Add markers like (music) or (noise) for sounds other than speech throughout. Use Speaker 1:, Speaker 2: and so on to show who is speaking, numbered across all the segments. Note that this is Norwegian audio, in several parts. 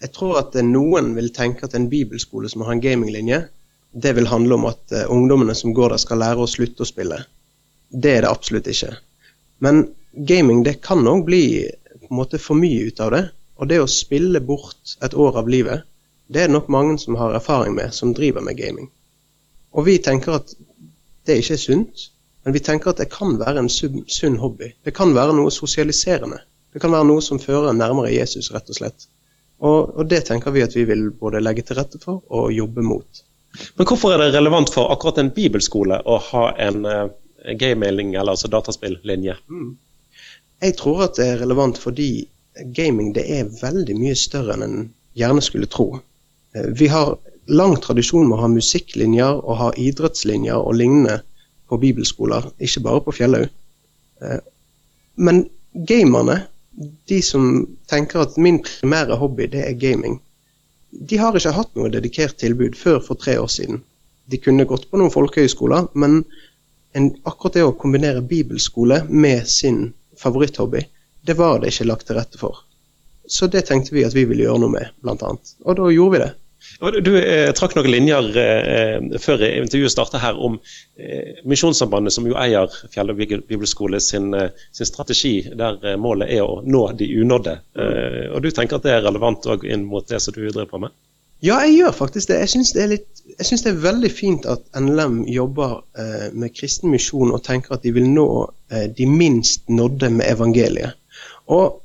Speaker 1: jeg tror at noen vil tenke at en bibelskole som har en gaminglinje, det vil handle om at uh, ungdommene som går der, skal lære å slutte å spille. Det er det absolutt ikke. Men gaming det kan òg bli på en måte for mye ut av det. Og det å spille bort et år av livet, det er det nok mange som har erfaring med, som driver med gaming. Og vi tenker at det ikke er sunt, men vi tenker at det kan være en sunn hobby. Det kan være noe sosialiserende. Det kan være noe som fører nærmere Jesus, rett og slett. Og, og det tenker vi at vi vil både legge til rette for og jobbe mot.
Speaker 2: Men hvorfor er det relevant for akkurat en bibelskole å ha en uh, gaming, eller altså dataspillinje? Mm.
Speaker 1: Jeg tror at det er relevant fordi gaming det er veldig mye større enn en gjerne skulle tro. Eh, vi har lang tradisjon med å ha musikklinjer og ha idrettslinjer og lignende på bibelskoler, ikke bare på Fjellhaug. Eh, men gamerne, de som tenker at min primære hobby det er gaming, de har ikke hatt noe dedikert tilbud før for tre år siden. De kunne gått på noen folkehøyskoler, men en, akkurat det å kombinere bibelskole med sin favoritthobby, det var det ikke lagt til rette for. Så det tenkte vi at vi ville gjøre noe med, bl.a. Og da gjorde vi det.
Speaker 2: Du eh, trakk noen linjer eh, før intervjuet starta her om eh, Misjonssambandet, som jo eier Fjell bibelskole sin, eh, sin, strategi, der eh, målet er å nå de unådde. Eh, og Du tenker at det er relevant inn mot det som du driver på med?
Speaker 1: Ja, jeg gjør faktisk det. Jeg syns det, det, er veldig fint at NLM jobber eh, med kristen misjon og tenker at de vil nå eh, de minst nådde med evangeliet. Og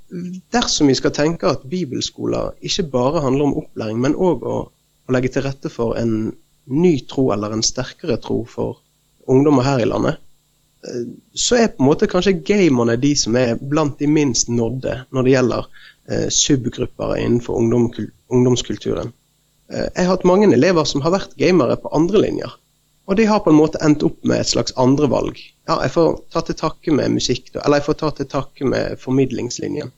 Speaker 1: dersom vi skal tenke at bibelskoler ikke bare handler om opplæring, men òg å, å, legge til rette for en ny tro eller en sterkere tro for ungdommer her i landet, eh, så er på en måte kanskje gamerne de som er blant de minst nådde når det gjelder eh, subgrupper innenfor ungdom, ungdomskulturen. Eh, jeg har hatt mange elever som har vært gamere på andre linjer. Og de har på en måte endt opp med et slags andrevalg. Ja, jeg får ta til takke med musikk, eller jeg får ta til takke med formidlingslinjen.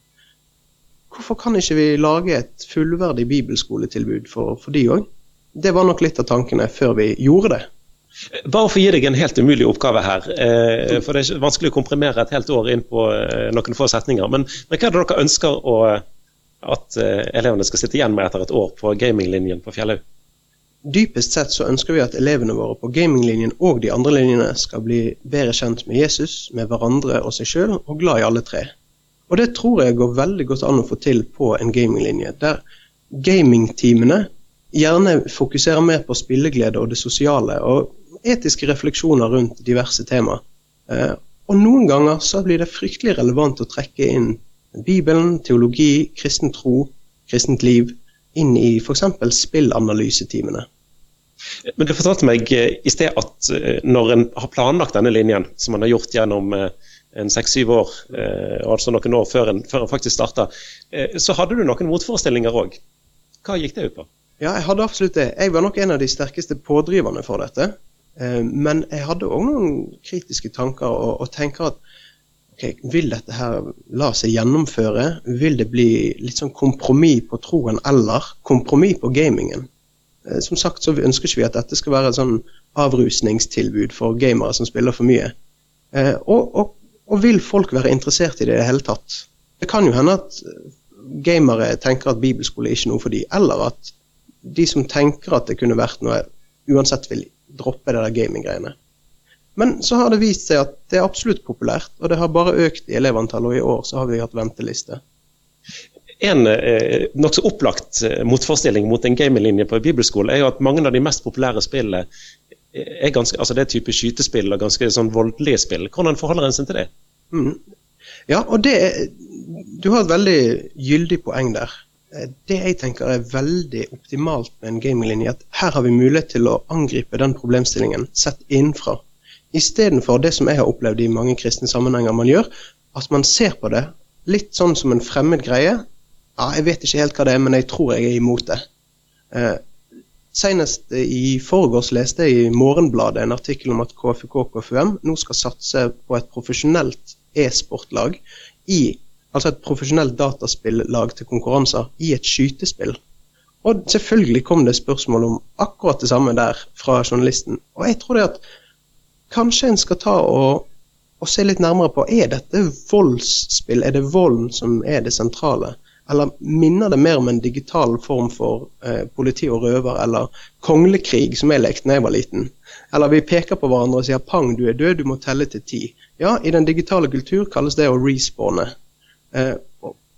Speaker 1: Hvorfor kan ikke vi lage et fullverdig bibelskoletilbud for, for de òg? Det var nok litt av tankene før vi gjorde det.
Speaker 2: Bare for å gi deg en helt umulig oppgave her. Eh, for Det er vanskelig å komprimere et helt år inn på eh, noen få setninger. Men, men hva er det dere ønsker å at elevene skal sitte igjen med etter et år på gaminglinjen på Fjellhaug?
Speaker 1: Dypest sett så ønsker vi at elevene våre på gaminglinjen og de andre linjene skal bli bedre kjent med Jesus, med hverandre og seg sjøl, og glad i alle tre. Og det tror jeg går veldig godt an å få til på en gaminglinje, der gamingteamene gjerne fokuserer mer på spilleglede og det sosiale, og etiske refleksjoner rundt diverse tema. Eh, og noen ganger så blir det fryktelig relevant å trekke inn Bibelen, teologi, kristen tro, kristent liv inn i f.eks. spillanalysetimene.
Speaker 2: Men Du fortalte meg eh, i sted at eh, når en har planlagt denne linjen, som man har gjort gjennom eh, en seks-syv år, altså noen år før en, før en faktisk starta, så hadde du noen motforestillinger òg. Hva gikk det ut på?
Speaker 1: Ja, jeg hadde absolutt det. Jeg var nok en av de sterkeste pådriverne for dette. Men jeg hadde òg noen kritiske tanker, og, og tenker at okay, vil dette her la seg gjennomføre? Vil det bli litt sånn kompromiss på troen eller kompromiss på gamingen? Eh, som sagt så ønsker ikke vi at dette skal være et sånn avrusningstilbud for gamere som spiller for mye. Eh, og, og, og, vil folk være interessert i det i det hele tatt? Det kan jo hende at gamere tenker at bibelskole er ikke noe for dem, eller at de som tenker at det kunne vært noe, uansett vil droppe det der gaming-greiene. Men så har det vist seg at det er absolutt populært, og det har bare økt i elevantall, og i år så har vi hatt venteliste.
Speaker 2: En eh, nokså opplagt eh, motforestilling mot en gaminglinje på bibelskole er jo at mange av de mest populære spillene er ganske, altså det er type skytespill og ganske sånn voldelige spill. Hvordan forholder en seg til det?
Speaker 1: Mm. Ja, og det Du har et veldig gyldig poeng der. Eh, det jeg tenker er veldig optimalt med en gaminglinje, at her har vi mulighet til å angripe den problemstillingen sett innenfra. Istedenfor det som jeg har opplevd i mange kristne sammenhenger man gjør, at man ser på det litt sånn som en fremmed greie. Ja, jeg vet ikke helt hva det er, men jeg tror jeg er imot det. Eh, Senest i forgårs leste jeg i Morgenbladet en artikkel om at KFK KFUM nå skal satse på et profesjonelt e-sportlag Altså et profesjonelt dataspillag til konkurranser i et skytespill. Og selvfølgelig kom det spørsmål om akkurat det samme der fra journalisten. Og jeg tror det at kanskje en skal ta og, og, se litt nærmere på er dette voldsspill, er det volden som er det sentrale? Eller minner det mer om en digital form for eh, politi og røver, eller konglekrig, som jeg lekte da jeg var liten? Eller vi peker på hverandre og sier 'pang, du er død, du må telle til ti'. Ja, i den digitale kultur kalles det å respawne. Eh,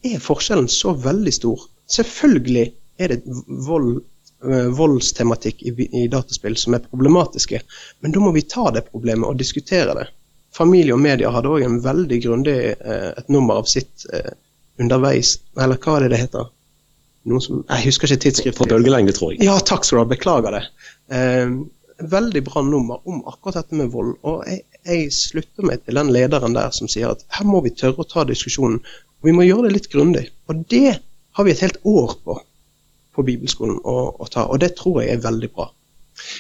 Speaker 1: er forskjellen så veldig stor? Selvfølgelig er det vold, eh, voldstematikk i, i, dataspill som er problematiske, men da må vi ta det problemet og diskutere det. Familie og media hadde òg en veldig grundig eh, nummer av sitt eh, underveis Eller hva er det det heter? Som, jeg husker ikke tidsskriftet.
Speaker 2: På bølgelengde, tror jeg.
Speaker 1: Ja, takk skal du ha. Beklager det. Eh, veldig bra nummer om akkurat dette med vold. Og jeg, jeg, slutter meg til den lederen der som sier at her må vi tørre å ta diskusjonen. Og vi må gjøre det litt grundig. Og det har vi et helt år på på bibelskolen å, å ta, og det tror jeg er veldig bra.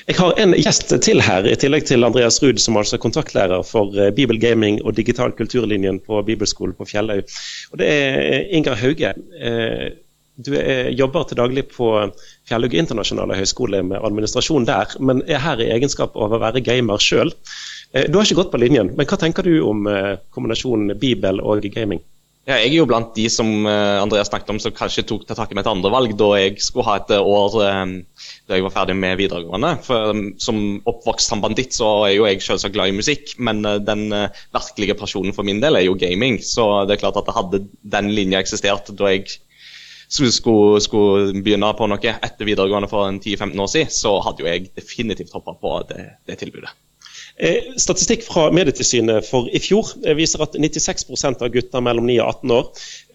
Speaker 2: Jeg har en gjest til her, i tillegg til Andreas Ruud, som altså er kontaktlærer for eh, bibelgaming og digital kulturlinjen på bibelskolen på Fjellhaug. Og det er Inger Hauge. Eh, du er, jobber til daglig på Fjellhaug internasjonale høgskole med administrasjon der, men er her i egenskap av å være gamer sjøl. Eh, du har ikke gått på linjen, men hva tenker du om kombinasjonen bibel og gaming?
Speaker 3: Ja, jeg er jo blant de som Andreas snakket om, som kanskje tok til takke med et andre valg da jeg skulle ha et år da jeg var ferdig med videregående. For Som oppvokst som banditt så er jo jeg selvsagt glad i musikk, men den virkelige personen for min del er jo gaming. Så det er klart at det hadde den linja eksistert da jeg skulle, skulle, begynne på noe etter videregående for 10-15 år siden, så hadde jo jeg definitivt hoppa på det, det tilbudet.
Speaker 2: Eh, statistikk fra Medietilsynet for i fjor eh, viser at 96% av gutter mellom 9 og 18 år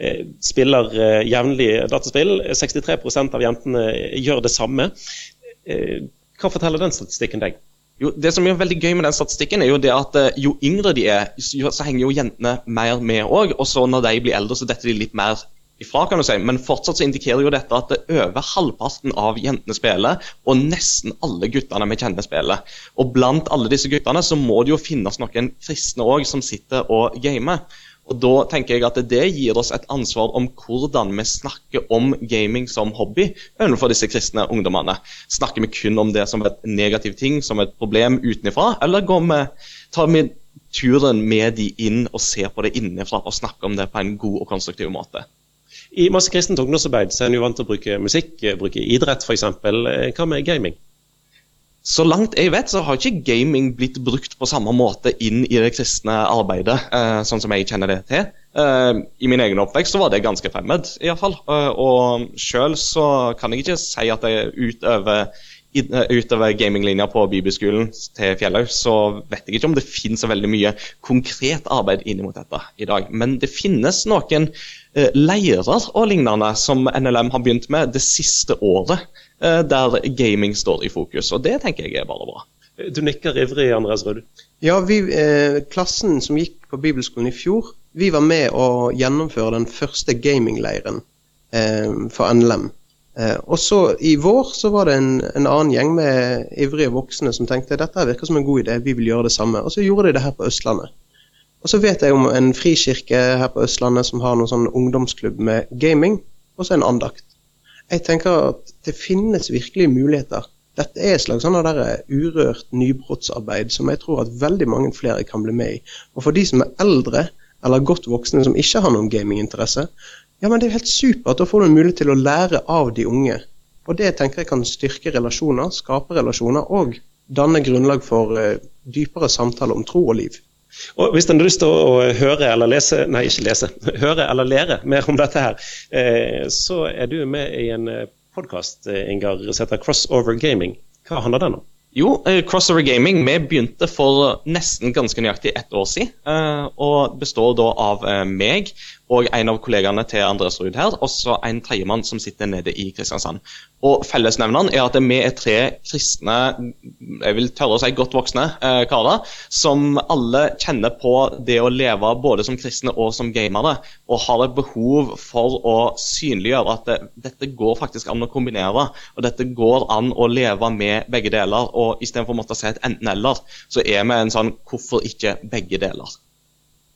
Speaker 2: eh, spiller jevnlig dataspill. 63% av jentene gjør det samme. Hva forteller den statistikken deg?
Speaker 3: Jo, det som er veldig gøy med den statistikken, er jo det at jo yngre de er, så henger jo jentene mer med òg. Og så når de blir eldre, så detter de litt mer ifra, kan du si. Men fortsatt så indikerer jo dette at det over halvparten av jentene spiller, og nesten alle guttene vi kjenner spiller. Og blant alle disse guttene så må det jo finnes noen kristne òg som sitter og gamer. Og Da tenker jeg at det gir oss et ansvar om hvordan vi snakker om gaming som hobby overfor disse kristne ungdommene. Snakker vi kun om det som et negativ ting, som et problem utenfra, eller går vi, tar vi turen med de inn og ser på det innenfra og snakker om det på en god og konstruktiv måte?
Speaker 2: I masse kristent ungdomsarbeid så er en vant til å bruke musikk, eh, bruke idrett f.eks. Eh, hva med gaming?
Speaker 3: Så langt jeg vet, så har ikke gaming blitt brukt på samme måte inn i det kristne arbeidet, eh, sånn som jeg kjenner det til. I min egen oppvekst så var det ganske fremmed, iallfall. Og sjøl så kan jeg ikke si at jeg utover utover gaminglinja på bibelskolen til Fjellhaug, så vet jeg ikke om det finnes så veldig mye konkret arbeid inn mot dette i dag. Men det finnes noen eh, leirer og lignende som NLM har begynt med det siste året, eh, der gaming står i fokus. Og det tenker jeg er bare bra.
Speaker 2: Du nikker ivrig, Andreas Rød.
Speaker 1: Ja, vi, eh, klassen som gikk på bibelskolen i fjor, vi var med å gjennomføre den første gamingleiren eh, for NLM. Eh, og så I vår så var det en, en, annen gjeng med ivrige voksne som tenkte dette virker som en god idé, vi vil gjøre det samme. Og så gjorde de det her på Østlandet. Og så vet jeg om en frikirke her på Østlandet som har noen sånn ungdomsklubb med gaming, og så en andakt. Jeg tenker at det finnes virkelig muligheter. Dette er et slags sånn der urørt nybrottsarbeid som jeg tror at veldig mange flere kan bli med i. Og for de som er eldre eller godt voksne som ikke har noen gaminginteresse, ja, men det er jo helt supert. Da får du en mulighet til å lære av de unge. Og det tenker jeg kan styrke relasjoner, skape relasjoner og danne grunnlag for uh, dypere samtaler om tro og liv.
Speaker 2: Og Hvis en har lyst til å høre eller lese, nei ikke lese, (laughs) høre eller lære mer om dette her, eh, så er du med i en eh, podkast eh, Ingar, som heter Crossover Gaming. Hva handler den om?
Speaker 3: Jo, eh, Crossover Gaming vi begynte for nesten ganske nøyaktig ett år siden. Eh, og består da av eh, meg og en av kollegaene til Andreas Ruud her, og så en tredjemann som sitter nede i Kristiansand. Og Fellesnevneren er at vi er tre kristne, jeg vil tørre å si godt voksne eh, karer, som alle kjenner på det å leve både som kristne og som gamere, og har et behov for å synliggjøre at det, dette går faktisk an å kombinere, og dette går an å leve med begge deler. Og istedenfor å måtte si et enten-eller, så er vi en sånn hvorfor ikke begge deler.